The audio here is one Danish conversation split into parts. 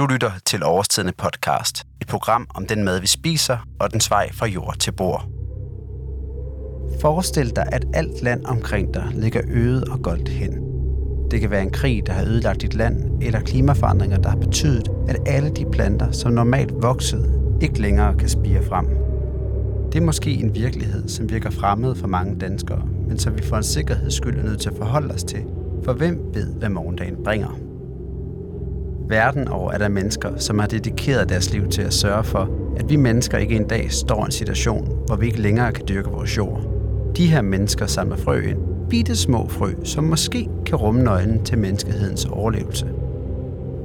Du lytter til Overstidende podcast, et program om den mad, vi spiser, og den vej fra jord til bord. Forestil dig, at alt land omkring dig ligger øget og goldt hen. Det kan være en krig, der har ødelagt dit land, eller klimaforandringer, der har betydet, at alle de planter, som normalt voksede, ikke længere kan spire frem. Det er måske en virkelighed, som virker fremmed for mange danskere, men som vi for en sikkerheds skyld er nødt til at forholde os til, for hvem ved, hvad morgendagen bringer. Verden over er der mennesker, som har dedikeret deres liv til at sørge for, at vi mennesker ikke en dag står i en situation, hvor vi ikke længere kan dyrke vores jord. De her mennesker samler frø ind, bitte små frø, som måske kan rumme nøglen til menneskehedens overlevelse.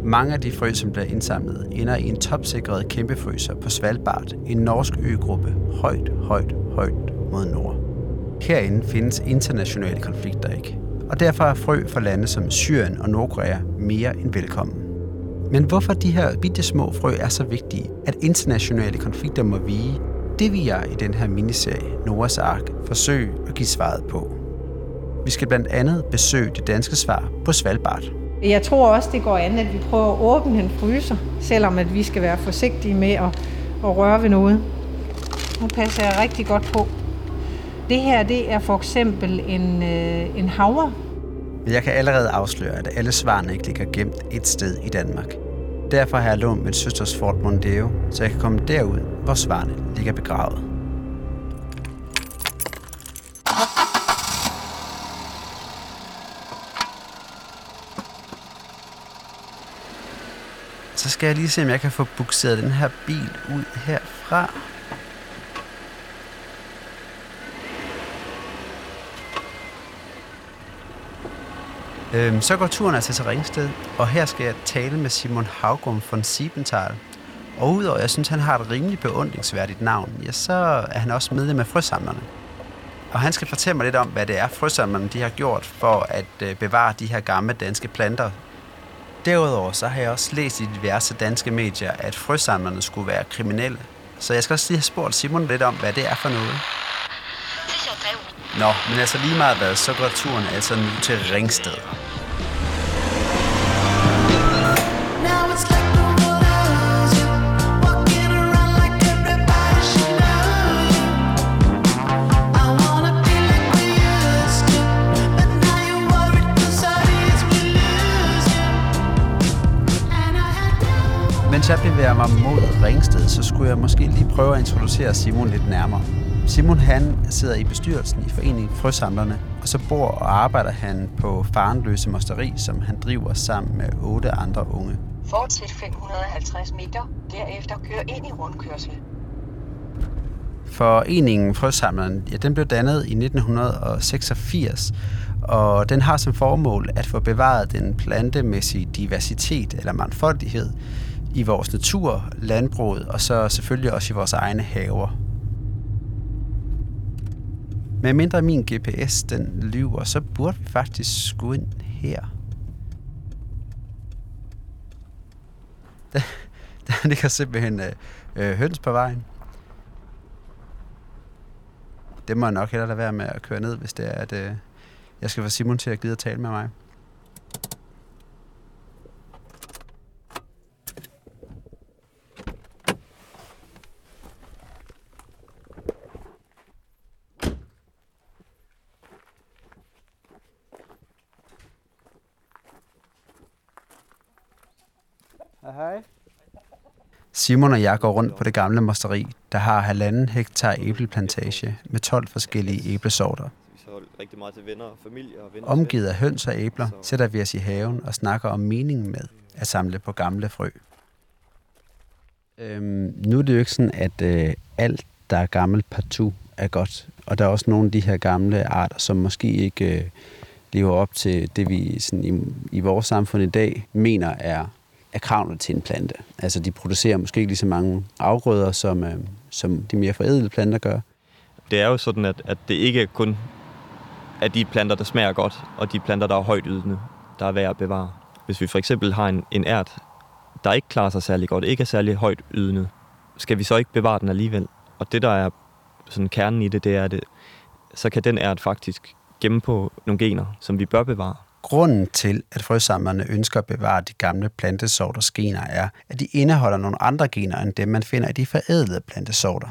Mange af de frø, som bliver indsamlet, ender i en topsikret kæmpefryser på Svalbard, en norsk øgruppe, højt, højt, højt mod nord. Herinde findes internationale konflikter ikke, og derfor er frø for lande som Syrien og Nordkorea mere end velkommen. Men hvorfor de her bitte små frø er så vigtige, at internationale konflikter må vige, det vil jeg i den her miniserie Noahs Ark forsøge at give svaret på. Vi skal blandt andet besøge det danske svar på Svalbard. Jeg tror også, det går an, at vi prøver at åbne en fryser, selvom at vi skal være forsigtige med at, at røre ved noget. Nu passer jeg rigtig godt på. Det her, det er for eksempel en, øh, en havre. Men jeg kan allerede afsløre, at alle svarene ikke ligger gemt et sted i Danmark. Derfor har jeg lånt mit søsters Ford Mondeo, så jeg kan komme derud, hvor svarene ligger begravet. Så skal jeg lige se, om jeg kan få bukseret den her bil ud herfra. Øhm, så går turen altså til Ringsted, og her skal jeg tale med Simon Haugum von Siebenthal. Og udover jeg synes, han har et rimelig beundringsværdigt navn, ja, så er han også medlem af frøsamlerne. Og han skal fortælle mig lidt om, hvad det er, frøsamlerne de har gjort for at øh, bevare de her gamle danske planter. Derudover så har jeg også læst i diverse danske medier, at frøsamlerne skulle være kriminelle. Så jeg skal også lige have spurgt Simon lidt om, hvad det er for noget. Nå, men altså lige meget hvad, så går turen altså nu til Ringsted. Mens jeg bevæger mig mod Ringsted, så skulle jeg måske lige prøve at introducere Simon lidt nærmere. Simon han sidder i bestyrelsen i Foreningen Frøsamlerne, og så bor og arbejder han på Farenløse Mosteri, som han driver sammen med otte andre unge. Fortsæt 550 meter, derefter kør ind i rundkørsel. Foreningen Frøsamlerne, ja, den blev dannet i 1986, og den har som formål at få bevaret den plantemæssige diversitet eller mangfoldighed i vores natur, landbruget og så selvfølgelig også i vores egne haver. Med mindre min GPS den lyver, så burde vi faktisk skulle ind her. Der, der ligger simpelthen øh, øh, høns på vejen. Det må jeg nok hellere lade være med at køre ned, hvis det er, at øh, jeg skal få Simon til at gide at tale med mig. Hej. Simon og jeg går rundt på det gamle mosteri, der har halvanden hektar æbleplantage med 12 forskellige æblesorter. Rigtig meget til venner og familie og venner. Omgivet af høns og æbler sætter vi os i haven og snakker om meningen med at samle på gamle frø. Øhm, nu er det jo ikke sådan, at øh, alt, der er gammelt partout, er godt. Og der er også nogle af de her gamle arter, som måske ikke øh, lever op til det, vi sådan, i, i vores samfund i dag mener er, er kravene til en plante. Altså de producerer måske ikke lige så mange afgrøder, som, øh, som de mere forædlede planter gør. Det er jo sådan, at, at det ikke er kun er de planter, der smager godt, og de planter, der er højt ydende, der er værd at bevare. Hvis vi for eksempel har en, en ært, der ikke klarer sig særlig godt, ikke er særlig højt ydende, skal vi så ikke bevare den alligevel? Og det, der er sådan kernen i det, det er, at så kan den ært faktisk gemme på nogle gener, som vi bør bevare. Grunden til, at frøsamlerne ønsker at bevare de gamle plantesorters gener er, at de indeholder nogle andre gener end dem, man finder i de forædlede plantesorter.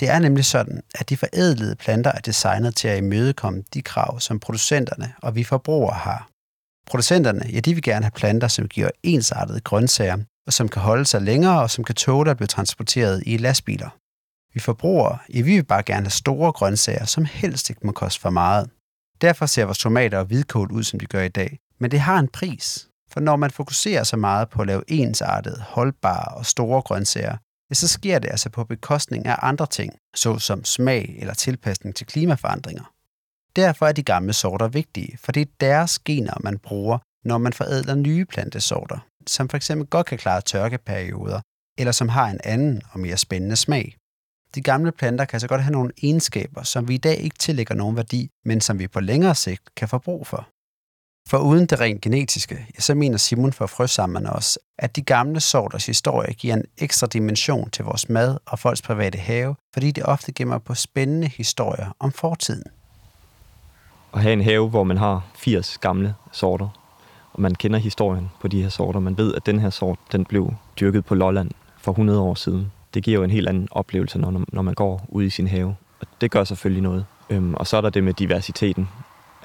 Det er nemlig sådan, at de forædlede planter er designet til at imødekomme de krav, som producenterne og vi forbrugere har. Producenterne, ja, de vil gerne have planter, som giver ensartede grøntsager, og som kan holde sig længere og som kan tåle at blive transporteret i lastbiler. Vi forbrugere, ja, vi vil bare gerne have store grøntsager, som helst ikke må koste for meget. Derfor ser vores tomater og hvidkål ud, som de gør i dag. Men det har en pris. For når man fokuserer så meget på at lave ensartede, holdbare og store grøntsager, ja, så sker det altså på bekostning af andre ting, såsom smag eller tilpasning til klimaforandringer. Derfor er de gamle sorter vigtige, for det er deres gener, man bruger, når man forædler nye plantesorter, som f.eks. godt kan klare tørkeperioder, eller som har en anden og mere spændende smag. De gamle planter kan så godt have nogle egenskaber, som vi i dag ikke tillægger nogen værdi, men som vi på længere sigt kan få brug for. For uden det rent genetiske, så mener Simon for Frøsammerne også, at de gamle sorters historie giver en ekstra dimension til vores mad og folks private have, fordi det ofte gemmer på spændende historier om fortiden. At have en have, hvor man har 80 gamle sorter, og man kender historien på de her sorter. Man ved, at den her sort, den blev dyrket på Lolland for 100 år siden. Det giver jo en helt anden oplevelse, når, når man går ud i sin have. Og det gør selvfølgelig noget. Øhm, og så er der det med diversiteten.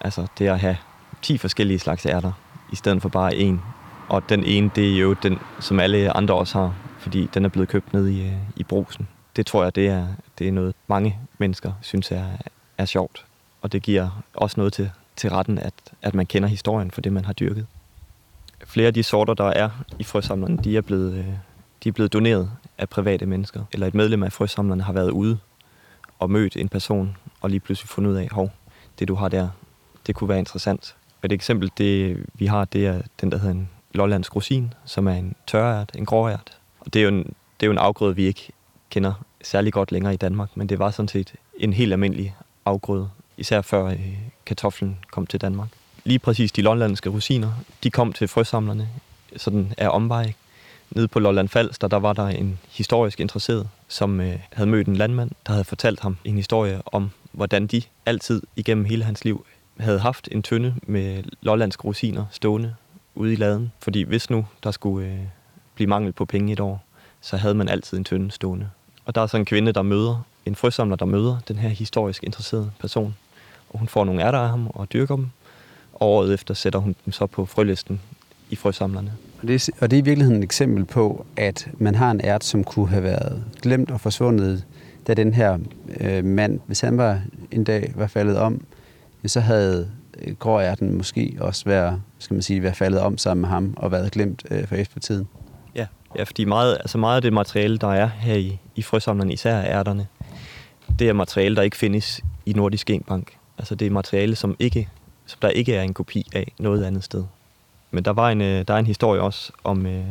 Altså det at have 10 forskellige slags ærter, i stedet for bare en. Og den ene, det er jo den, som alle andre også har, fordi den er blevet købt ned i, øh, i brusen. Det tror jeg, det er, det er noget, mange mennesker synes er, er sjovt. Og det giver også noget til, til retten, at, at man kender historien for det, man har dyrket. Flere af de sorter, der er i frøsamlerne, de er blevet, øh, de er blevet doneret af private mennesker. Eller et medlem af frøsamlerne har været ude og mødt en person, og lige pludselig fundet ud af, hov, det du har der, det kunne være interessant. Et eksempel, det vi har, det er den, der hedder en lollandsk rosin, som er en tørrært, en gråært. Og det er, jo en, det er jo en afgrøde, vi ikke kender særlig godt længere i Danmark, men det var sådan set en helt almindelig afgrøde, især før øh, kartoflen kom til Danmark. Lige præcis de lollandske rosiner, de kom til frøsamlerne sådan af omvej. Nede på Lolland Falster, der var der en historisk interesseret, som øh, havde mødt en landmand, der havde fortalt ham en historie om, hvordan de altid igennem hele hans liv havde haft en tønde med lollandske rosiner stående ude i laden. Fordi hvis nu der skulle øh, blive mangel på penge et år, så havde man altid en tønde stående. Og der er så en kvinde, der møder, en frøsamler, der møder den her historisk interesserede person. Og hun får nogle ærter af ham og dyrker dem. Og året efter sætter hun dem så på frølisten i frøsamlerne. Og det, og det er i virkeligheden et eksempel på, at man har en ært, som kunne have været glemt og forsvundet, da den her øh, mand, hvis han var en dag var faldet om, så havde øh, gråærten måske også været, skal man sige, været faldet om sammen med ham og været glemt øh, for eftertiden. Ja, ja fordi meget, altså meget af det materiale, der er her i, i frøsamlerne, især ærterne, det er materiale, der ikke findes i Nordisk Genbank. Altså det er materiale, som, ikke, som der ikke er en kopi af noget andet sted. Men der, var en, øh, der er en historie også om, øh,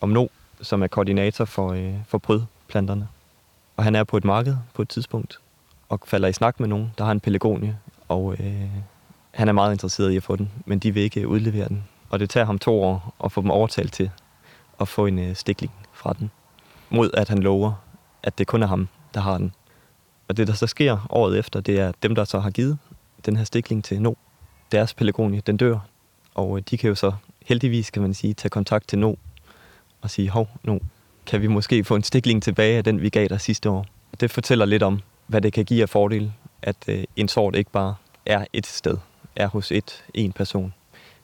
om No, som er koordinator for, øh, for prydplanterne. Og han er på et marked på et tidspunkt, og falder i snak med nogen, der har en pelagonie, og øh, han er meget interesseret i at få den, men de vil ikke udlevere den. Og det tager ham to år at få dem overtalt til at få en øh, stikling fra den, mod at han lover, at det kun er ham, der har den. Og det, der så sker året efter, det er dem, der så har givet den her stikling til No. Deres pelagonie, den dør, og øh, de kan jo så heldigvis, kan man sige, tage kontakt til No og sige, hov, No, kan vi måske få en stikling tilbage af den, vi gav dig sidste år? Det fortæller lidt om, hvad det kan give af fordel, at øh, en sort ikke bare er et sted, er hos et, en person,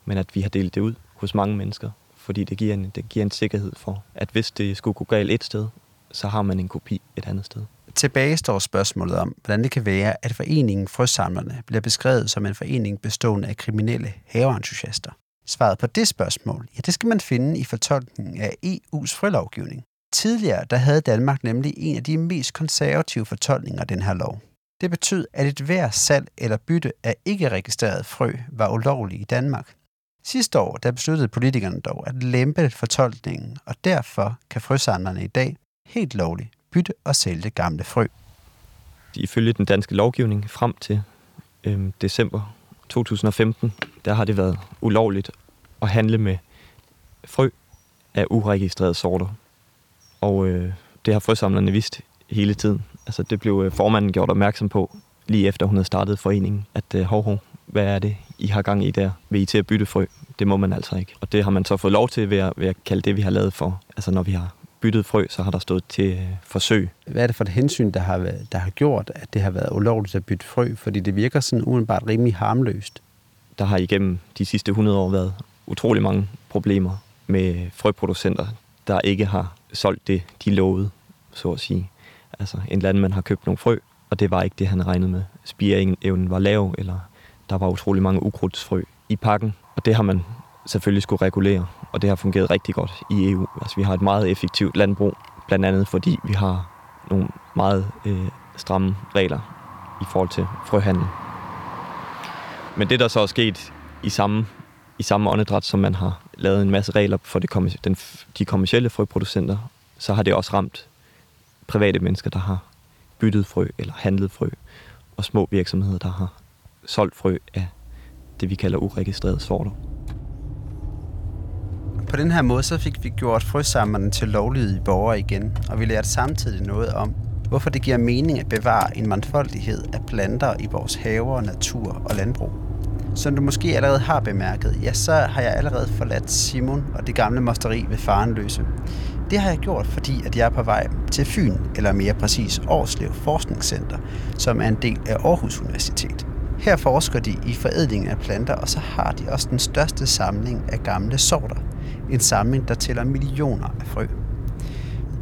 men at vi har delt det ud hos mange mennesker, fordi det giver en, det giver en sikkerhed for, at hvis det skulle gå galt et sted, så har man en kopi et andet sted. Tilbage står spørgsmålet om, hvordan det kan være, at foreningen Frøsamlerne bliver beskrevet som en forening bestående af kriminelle haveentusiaster. Svaret på det spørgsmål, ja, det skal man finde i fortolkningen af EU's frølovgivning. Tidligere der havde Danmark nemlig en af de mest konservative fortolkninger af den her lov. Det betød, at et hver salg eller bytte af ikke registreret frø var ulovligt i Danmark. Sidste år der besluttede politikerne dog at lempe fortolkningen, og derfor kan frøsamlerne i dag helt lovligt bytte og sælge gamle frø. Ifølge den danske lovgivning frem til øh, december 2015, der har det været ulovligt at handle med frø af uregistrerede sorter. Og øh, det har frøsamlerne vidst hele tiden. Altså det blev øh, formanden gjort opmærksom på, lige efter hun havde startet foreningen, at øh, hov, hov, hvad er det, I har gang i der? Vil I til at bytte frø? Det må man altså ikke. Og det har man så fået lov til ved at, ved at kalde det, vi har lavet for. Altså når vi har byttet frø, så har der stået til øh, forsøg. Hvad er det for et hensyn, der har, der har gjort, at det har været ulovligt at bytte frø? Fordi det virker sådan umiddelbart rimelig harmløst. Der har igennem de sidste 100 år været utrolig mange problemer med frøproducenter, der ikke har solgt det, de lovede, så at sige. Altså en landmand har købt nogle frø, og det var ikke det, han regnede med. Spireevnen var lav, eller der var utrolig mange ukrudtsfrø i pakken, og det har man selvfølgelig skulle regulere, og det har fungeret rigtig godt i EU. Altså vi har et meget effektivt landbrug, blandt andet fordi vi har nogle meget øh, stramme regler i forhold til frøhandel. Men det, der så er sket i samme, i samme åndedræt, som man har lavet en masse regler for det, kommer- den, de kommercielle frøproducenter, så har det også ramt private mennesker, der har byttet frø eller handlet frø, og små virksomheder, der har solgt frø af det, vi kalder uregistrerede sorter. På den her måde så fik vi gjort frøsamlerne til lovlydige borgere igen, og vi lærte samtidig noget om, hvorfor det giver mening at bevare en mangfoldighed af planter i vores haver, natur og landbrug. Som du måske allerede har bemærket, ja, så har jeg allerede forladt Simon og det gamle mosteri ved Farenløse. Det har jeg gjort, fordi at jeg er på vej til Fyn, eller mere præcis Årslev Forskningscenter, som er en del af Aarhus Universitet. Her forsker de i forædling af planter, og så har de også den største samling af gamle sorter. En samling, der tæller millioner af frø.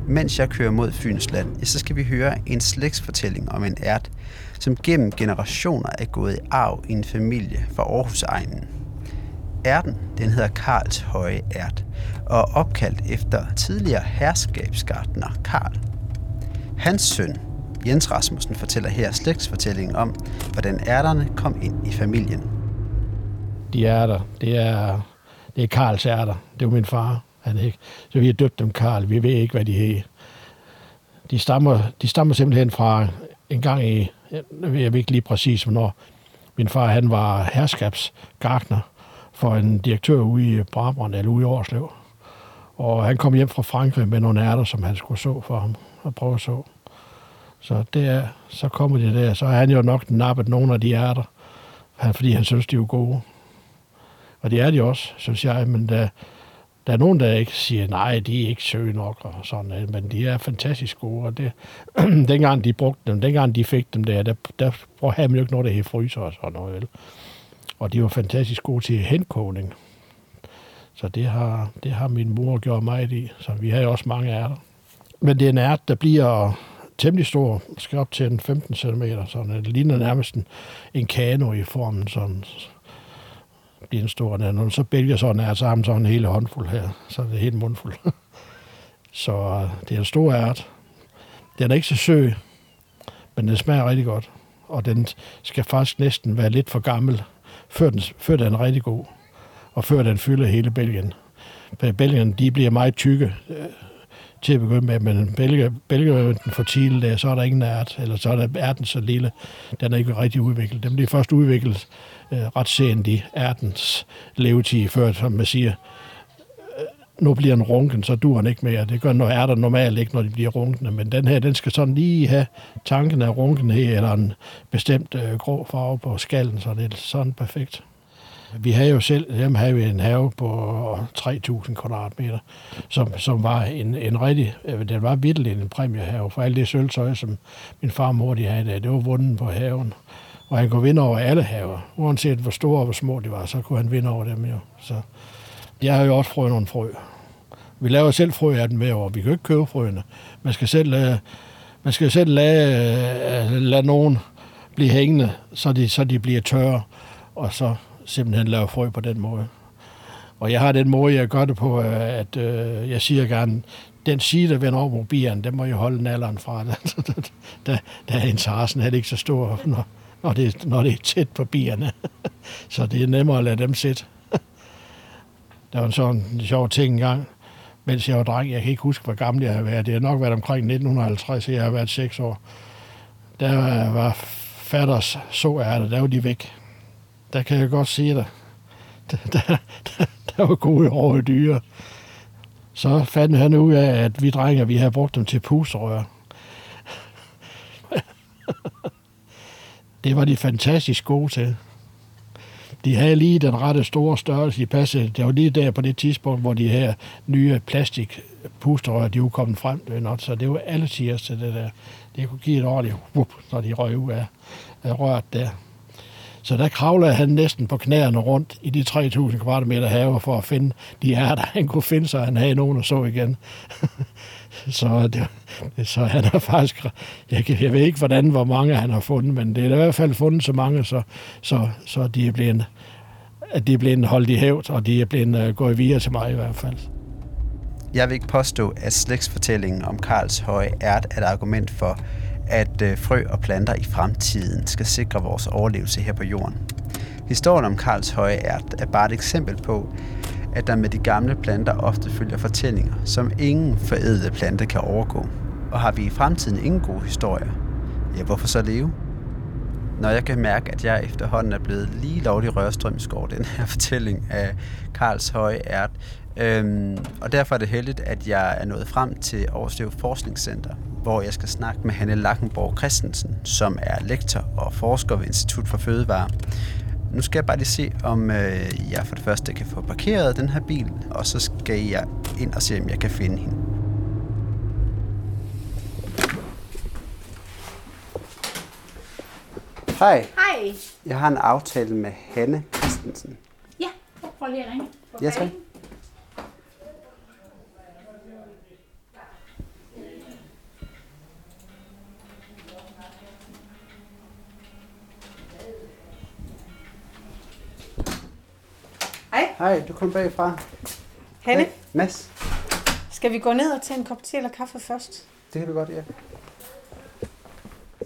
Mens jeg kører mod Fyns land, ja, så skal vi høre en slægtsfortælling om en ært, som gennem generationer er gået i arv i en familie fra Aarhus-egnen. Ærten, den hedder Karls Høje Ært, og er opkaldt efter tidligere herskabsgartner Karl. Hans søn, Jens Rasmussen, fortæller her slægtsfortællingen om, hvordan ærterne kom ind i familien. De ærter, det er, det er Karls ærter. Det var min far. Han ikke. Så vi har døbt dem Karl. Vi ved ikke, hvad de hed. De stammer, de stammer simpelthen fra en gang i, jeg ved ikke lige præcis, hvornår. Min far, han var herskabsgartner for en direktør ude i Brabrand, eller ude i Årslev. Og han kom hjem fra Frankrig med nogle ærter, som han skulle så for ham og prøve at så. Så det er, så kommer de der. Så har han jo nok nappet nogle af de ærter, han- fordi han synes, de er gode. Og det er de også, synes jeg, men der, der er nogen, der ikke siger, nej, de er ikke søge nok og sådan noget, men de er fantastisk gode, og det, dengang de brugte dem, dengang de fik dem der, der, der havde man jo ikke noget, der hed fryser og sådan noget, vel? Og de var fantastisk gode til henkogning. Så det har, det har min mor gjort meget i, så vi har jo også mange ærter. Men det er en ært, der bliver temmelig stor, skal op til en 15 cm, sådan det ligner nærmest en, en kano i formen, sådan bliver en stor. Når så bælger sådan er, så har man sådan en hele håndfuld her, så er det helt mundfuld. så øh, det er en stor ært. Den er ikke så sø, men den smager rigtig godt. Og den skal faktisk næsten være lidt for gammel, før den, før den er rigtig god, og før den fylder hele bælgen. For bælgerne, de bliver meget tykke øh, til at begynde med, men bælger, bælger den for Chile, der, så er der ingen ært, eller så er der ærten så lille, den er ikke rigtig udviklet. Den bliver først udviklet øh, ret sent i ærtens levetid, før, som man siger, øh, nu bliver den runken, så dur den ikke mere. Det gør når ærter normalt ikke, når de bliver runkne, men den her, den skal sådan lige have tanken af runkenhed, eller en bestemt øh, grå farve på skallen, så det er sådan perfekt. Vi havde jo selv, dem havde vi en have på 3.000 kvadratmeter, som, som var en, en rigtig, øh, den var virkelig en præmiehave, for alt det sølvtøj, som min far og mor de havde der, det var vundet på haven. Og han kunne vinde over alle haver, uanset hvor store og hvor små de var, så kunne han vinde over dem jo. Så jeg har jo også frøet nogle frø. Vi laver selv frø af dem hver år. Vi kan jo ikke købe frøene. Man skal selv, øh, man skal selv lade, øh, lade nogen blive hængende, så de, så de bliver tørre, og så simpelthen lave frø på den måde. Og jeg har den måde, jeg gør det på, øh, at øh, jeg siger gerne, den side, der vender over mobilen, den må jeg holde nalderen fra. der, der, der er interessen heller ikke så stor, når, når, det, når det er tæt på bierne. så det er nemmere at lade dem sidde. der var en sådan en sjov ting engang, mens jeg var dreng. Jeg kan ikke huske, hvor gammel jeg har været. Det har nok været omkring 1950, så jeg har været 6 år. Der var fatters så er det, der var de væk. Der kan jeg godt sige dig. Der, der, der, der var gode over dyre. Så fandt han ud af, at vi drenger, vi havde brugt dem til puserør. det var de fantastisk gode til. de havde lige den rette store størrelse. De passede, det var lige der på det tidspunkt, hvor de her nye plastik pusterør, de var kommet frem. Det, not, så det var alle tiers til det der. Det kunne give et ordentligt whoop, når de røg ud af, af røret der. Så der kravlede han næsten på knæerne rundt i de 3.000 kvadratmeter have for at finde de ærter, han kunne finde, så han havde nogen at så igen. så, det, så han har faktisk, jeg, jeg ved ikke, hvordan, hvor mange han har fundet, men det er i hvert fald fundet så mange, så, så, så de er blevet, at de er blevet holdt i hævd, og de er blevet uh, gået videre til mig i hvert fald. Jeg vil ikke påstå, at slægtsfortællingen om Karls høje ært er et argument for, at øh, frø og planter i fremtiden skal sikre vores overlevelse her på jorden. Historien om Karls høje ært er bare et eksempel på, at der med de gamle planter ofte følger fortællinger, som ingen forædlede plante kan overgå. Og har vi i fremtiden ingen gode historier, ja, hvorfor så leve? Når jeg kan mærke, at jeg efterhånden er blevet lige lovlig rørstrømsk over den her fortælling af Karls høje ært, øhm, og derfor er det heldigt, at jeg er nået frem til Aarhuslev Forskningscenter, hvor jeg skal snakke med Hanne Lackenborg Christensen, som er lektor og forsker ved Institut for Fødevare. Nu skal jeg bare lige se, om øh, jeg for det første kan få parkeret den her bil, og så skal jeg ind og se, om jeg kan finde hende. Hej, Hej. jeg har en aftale med Hanne Christensen. Ja, prøver lige at ringe. Ja, tak. Hej. Du kom bagfra. Hanne, Hej, Mads. skal vi gå ned og tage en kop te eller kaffe først? Det kan du godt, ja.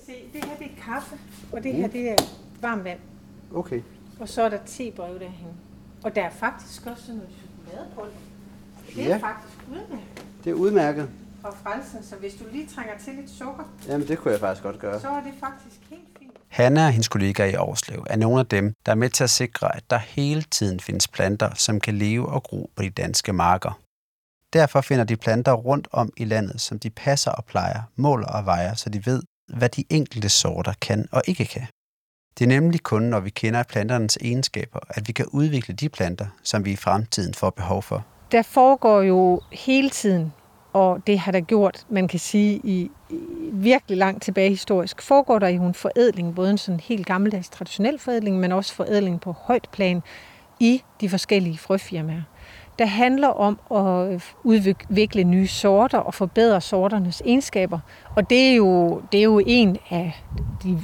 Se, det her det er kaffe, og det her det er varmt vand. Okay. Og så er der tebrev derhen. Og der er faktisk også noget chokolade på det. Er Ja. faktisk udmærket Det er udmærket. fra frelsen, så hvis du lige trænger til lidt sukker, Jamen, det kunne jeg faktisk godt gøre. så er det faktisk helt fint. Hanna og hendes kollegaer i Aarhuslev er nogle af dem, der er med til at sikre, at der hele tiden findes planter, som kan leve og gro på de danske marker. Derfor finder de planter rundt om i landet, som de passer og plejer, måler og vejer, så de ved, hvad de enkelte sorter kan og ikke kan. Det er nemlig kun, når vi kender planternes egenskaber, at vi kan udvikle de planter, som vi i fremtiden får behov for. Der foregår jo hele tiden, og det har der gjort, man kan sige, i, i virkelig langt tilbage historisk, foregår der jo en forædling, både en sådan helt gammeldags traditionel forædling, men også forædling på højt plan i de forskellige frøfirmaer. Der handler om at udvikle nye sorter og forbedre sorternes egenskaber, og det er jo, det er jo en af de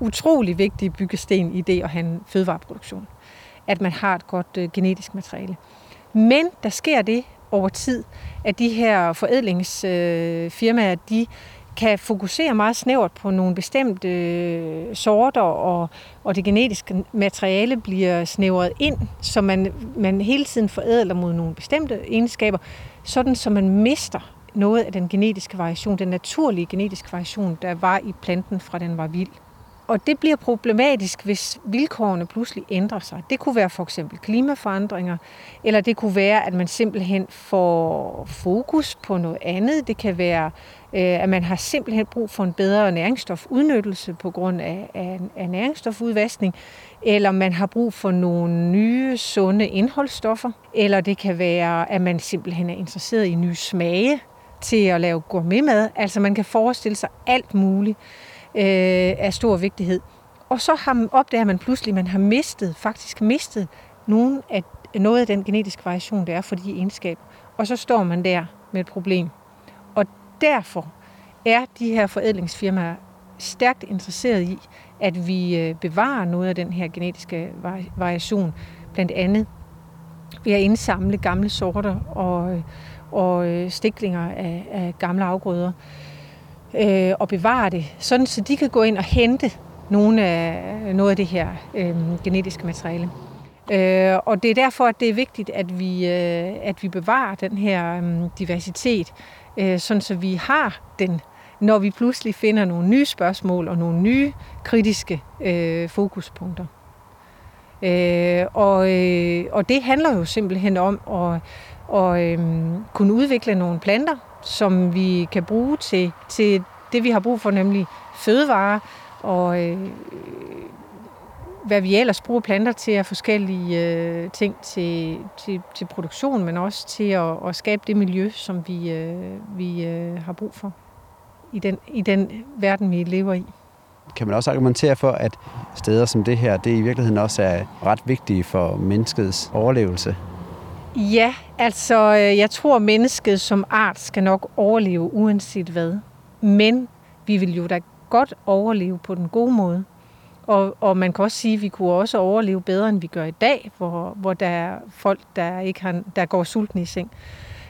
utrolig vigtige byggesten i det at have en fødevareproduktion. At man har et godt øh, genetisk materiale. Men der sker det over tid, at de her forædlingsfirmaer, øh, de kan fokusere meget snævert på nogle bestemte øh, sorter, og, og det genetiske materiale bliver snævret ind, så man, man hele tiden forædler mod nogle bestemte egenskaber, sådan så man mister noget af den genetiske variation, den naturlige genetiske variation, der var i planten fra den var vild. Og det bliver problematisk, hvis vilkårene pludselig ændrer sig. Det kunne være for eksempel klimaforandringer, eller det kunne være, at man simpelthen får fokus på noget andet. Det kan være, øh, at man har simpelthen brug for en bedre næringsstofudnyttelse på grund af, af, af næringsstofudvaskning, eller man har brug for nogle nye, sunde indholdsstoffer, eller det kan være, at man simpelthen er interesseret i nye smage til at lave gourmetmad. Altså man kan forestille sig alt muligt øh, af stor vigtighed. Og så har, opdager man pludselig, at man har mistet, faktisk mistet nogen af, noget af den genetiske variation, der er for de egenskaber. Og så står man der med et problem. Og derfor er de her forædlingsfirmaer stærkt interesseret i, at vi øh, bevarer noget af den her genetiske variation, blandt andet ved at indsamle gamle sorter og, og øh, stiklinger af, af gamle afgrøder øh, og bevare det, sådan så de kan gå ind og hente nogle af, noget af det her øh, genetiske materiale. Øh, og det er derfor, at det er vigtigt, at vi, øh, at vi bevarer den her øh, diversitet, øh, sådan så vi har den, når vi pludselig finder nogle nye spørgsmål og nogle nye kritiske øh, fokuspunkter. Øh, og, øh, og det handler jo simpelthen om at, at øh, kunne udvikle nogle planter, som vi kan bruge til, til det, vi har brug for, nemlig fødevarer. Og øh, hvad vi ellers bruger planter til af forskellige øh, ting til, til, til produktion, men også til at, at skabe det miljø, som vi, øh, vi øh, har brug for i den, i den verden, vi lever i. Kan man også argumentere for, at steder som det her, det i virkeligheden også er ret vigtige for menneskets overlevelse? Ja, altså øh, jeg tror, mennesket som art skal nok overleve uanset hvad. Men vi vil jo da godt overleve på den gode måde. Og, og man kan også sige, at vi kunne også overleve bedre, end vi gør i dag, hvor, hvor der er folk, der, ikke har, der går sultne i seng.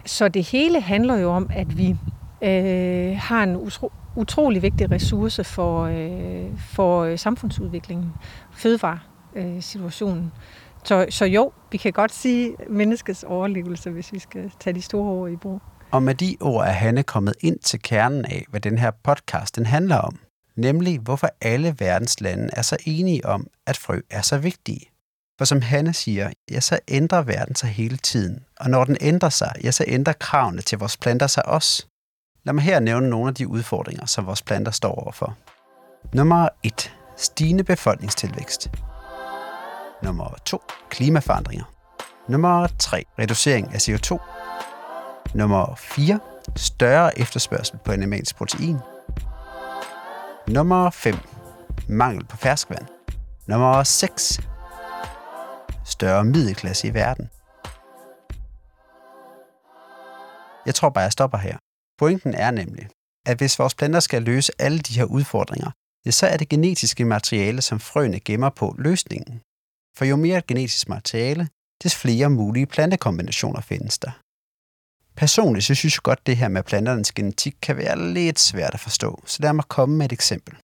Så det hele handler jo om, at vi øh, har en utro, utrolig vigtig ressource for, øh, for øh, samfundsudviklingen, fødevaresituationen. Så, så jo, vi kan godt sige menneskets overlevelse, hvis vi skal tage de store ord i brug. Og med de ord er Hanne kommet ind til kernen af, hvad den her podcast den handler om. Nemlig, hvorfor alle verdens lande er så enige om, at frø er så vigtige. For som Hanne siger, ja, så ændrer verden sig hele tiden. Og når den ændrer sig, ja, så ændrer kravene til vores planter sig også. Lad mig her nævne nogle af de udfordringer, som vores planter står overfor. Nummer 1. Stigende befolkningstilvækst. Nummer 2. Klimaforandringer. Nummer 3. Reducering af CO2. Nummer 4. Større efterspørgsel på animalsk protein. Nummer 5. Mangel på ferskvand. Nummer 6. Større middelklasse i verden. Jeg tror bare, jeg stopper her. Pointen er nemlig, at hvis vores planter skal løse alle de her udfordringer, ja, så er det genetiske materiale, som frøene gemmer på, løsningen. For jo mere genetisk materiale, des flere mulige plantekombinationer findes der. Personligt så synes jeg godt, det her med planternes genetik kan være lidt svært at forstå, så lad mig komme med et eksempel.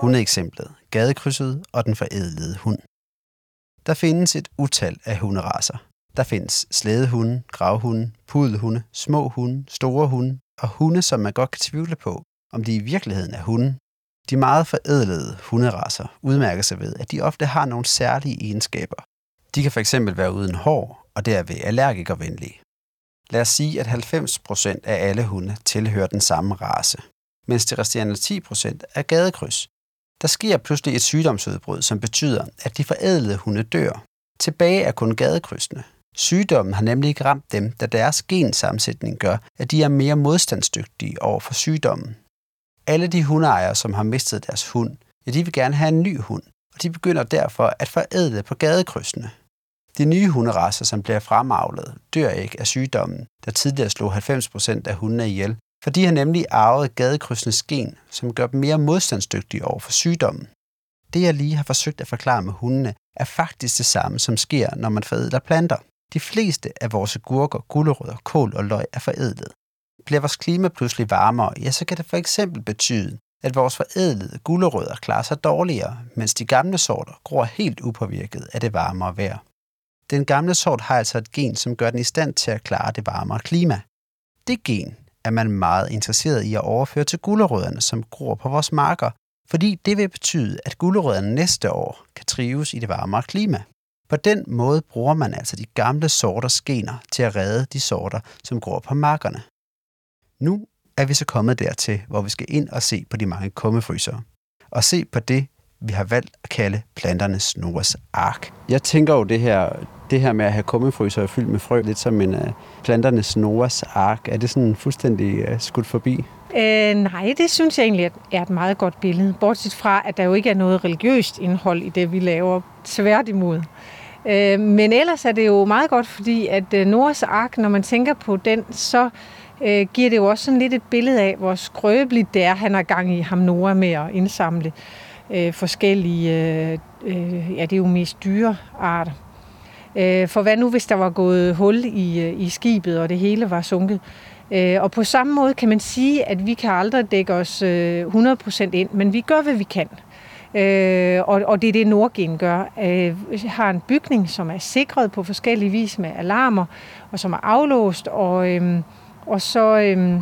Hundeeksemplet, gadekrydset og den forædlede hund. Der findes et utal af hunderaser. Der findes slædehunde, gravhunde, pudelhunde, små hunde, store hunde og hunde, som man godt kan tvivle på, om de i virkeligheden er hunde. De meget forædlede hunderasser udmærker sig ved, at de ofte har nogle særlige egenskaber. De kan fx være uden hår og derved allergikervenlige. Lad os sige, at 90% af alle hunde tilhører den samme race, mens de resterende 10% er gadekryds. Der sker pludselig et sygdomsudbrud, som betyder, at de forædlede hunde dør. Tilbage er kun gadekrydsene. Sygdommen har nemlig ikke ramt dem, da deres gensammensætning gør, at de er mere modstandsdygtige over for sygdommen. Alle de hundeejere, som har mistet deres hund, ja, de vil gerne have en ny hund, og de begynder derfor at forædle på gadekrydsene. De nye hunderasser, som bliver fremavlet, dør ikke af sygdommen, der tidligere slog 90% af hundene ihjel, for de har nemlig arvet gadekrydsenes gen, som gør dem mere modstandsdygtige over for sygdommen. Det, jeg lige har forsøgt at forklare med hundene, er faktisk det samme, som sker, når man forædler planter. De fleste af vores gurker, gulerødder, kål og løg er forædlet. Bliver vores klima pludselig varmere, ja, så kan det for eksempel betyde, at vores forædlede gulerødder klarer sig dårligere, mens de gamle sorter gror helt upåvirket af det varmere vejr. Den gamle sort har altså et gen, som gør den i stand til at klare det varmere klima. Det gen er man meget interesseret i at overføre til gulerødderne, som gror på vores marker, fordi det vil betyde, at gulerødderne næste år kan trives i det varmere klima. På den måde bruger man altså de gamle sorters gener til at redde de sorter, som gror på markerne. Nu er vi så kommet dertil, hvor vi skal ind og se på de mange kummefrysere. Og se på det, vi har valgt at kalde planternes Noahs ark. Jeg tænker jo det her, det her med at have kummefrysere fyldt med frø, lidt som en uh, planternes Noahs ark. Er det sådan fuldstændig uh, skudt forbi? Øh, nej, det synes jeg egentlig er et meget godt billede. Bortset fra, at der jo ikke er noget religiøst indhold i det, vi laver. Tværtimod. Øh, men ellers er det jo meget godt, fordi at øh, Noahs ark, når man tænker på den, så øh, giver det jo også sådan lidt et billede af, hvor skrøbeligt det er, han har gang i ham Noah med at indsamle øh, forskellige, øh, øh, ja det er jo mest dyre arter. Øh, for hvad nu, hvis der var gået hul i, øh, i skibet, og det hele var sunket? Øh, og på samme måde kan man sige, at vi kan aldrig dække os øh, 100% ind, men vi gør, hvad vi kan. Øh, og, og det er det, Nordgen gør. Øh, har en bygning, som er sikret på forskellige vis med alarmer, og som er aflåst, og, øh, og så... Øh,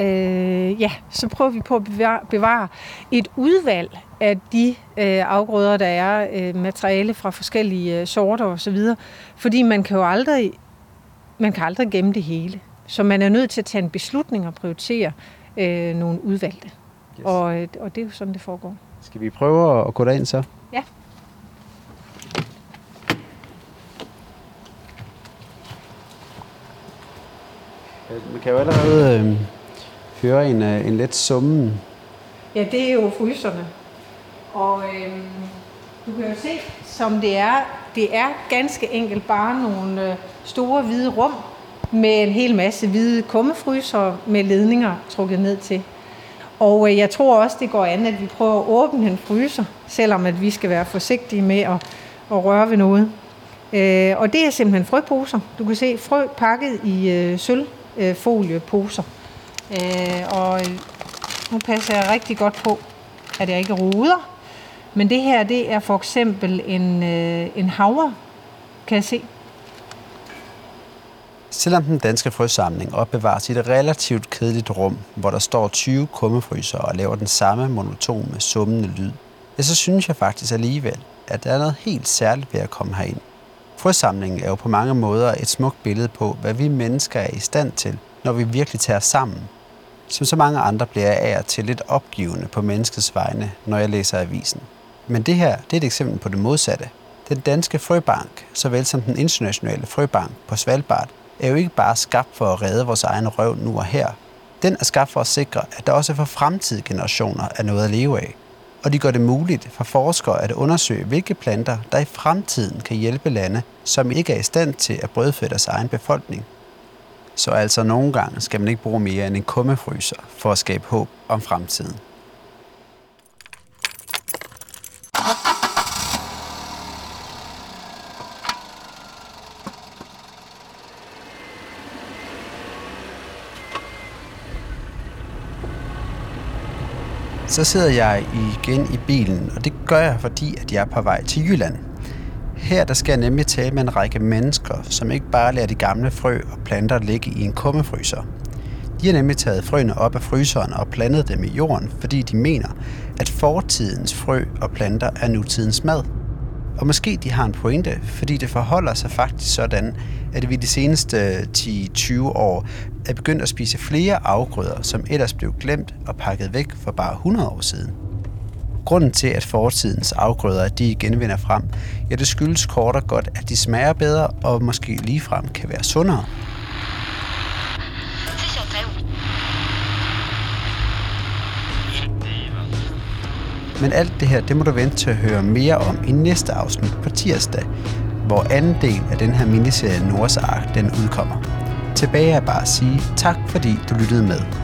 øh, ja, så prøver vi på at bevare, bevare et udvalg af de øh, afgrøder, der er øh, materiale fra forskellige øh, sorter osv. Fordi man kan jo aldrig, man kan aldrig gemme det hele. Så man er nødt til at tage en beslutning og prioritere øh, nogle udvalgte. Yes. Og, øh, og det er jo sådan, det foregår. Skal vi prøve at gå derind så? Ja. Man kan jo allerede øh, høre en, øh, en let summen. Ja, det er jo fryserne. Og øhm, du kan jo se, som det er, det er ganske enkelt bare nogle øh, store hvide rum med en hel masse hvide kummefryser med ledninger trukket ned til. Og øh, jeg tror også, det går an, at vi prøver at åbne en fryser, selvom at vi skal være forsigtige med at, at røre ved noget. Øh, og det er simpelthen frøposer. Du kan se frø pakket i øh, sølvfolieposer. Øh, og øh, nu passer jeg rigtig godt på, at jeg ikke ruder. Men det her, det er for eksempel en, øh, en havre, kan jeg se. Selvom den danske frøsamling opbevares i et relativt kedeligt rum, hvor der står 20 kummefryser og laver den samme monotone summende lyd, ja, så synes jeg faktisk alligevel, at der er noget helt særligt ved at komme herind. Frøsamlingen er jo på mange måder et smukt billede på, hvad vi mennesker er i stand til, når vi virkelig tager sammen. Som så mange andre bliver jeg af og til lidt opgivende på menneskets vegne, når jeg læser avisen. Men det her det er et eksempel på det modsatte. Den danske frøbank, såvel som den internationale frøbank på Svalbard, er jo ikke bare skabt for at redde vores egen røv nu og her. Den er skabt for at sikre, at der også for fremtidige generationer er noget at leve af. Og de gør det muligt for forskere at undersøge, hvilke planter, der i fremtiden kan hjælpe lande, som ikke er i stand til at brødføde deres egen befolkning. Så altså nogle gange skal man ikke bruge mere end en kummefryser for at skabe håb om fremtiden. Så sidder jeg igen i bilen, og det gør jeg, fordi at jeg er på vej til Jylland. Her der skal jeg nemlig tale med en række mennesker, som ikke bare lader de gamle frø og planter ligge i en kummefryser. De har nemlig taget frøene op af fryseren og plantet dem i jorden, fordi de mener, at fortidens frø og planter er nutidens mad. Og måske de har en pointe, fordi det forholder sig faktisk sådan, at vi de seneste øh, 10-20 år er begyndt at spise flere afgrøder, som ellers blev glemt og pakket væk for bare 100 år siden. Grunden til, at fortidens afgrøder de igen vinder frem, ja, det skyldes kort og godt, at de smager bedre og måske ligefrem kan være sundere. Men alt det her, det må du vente til at høre mere om i næste afsnit på tirsdag, hvor anden del af den her miniserie Nords Ark, den udkommer. Tilbage er bare at sige tak, fordi du lyttede med.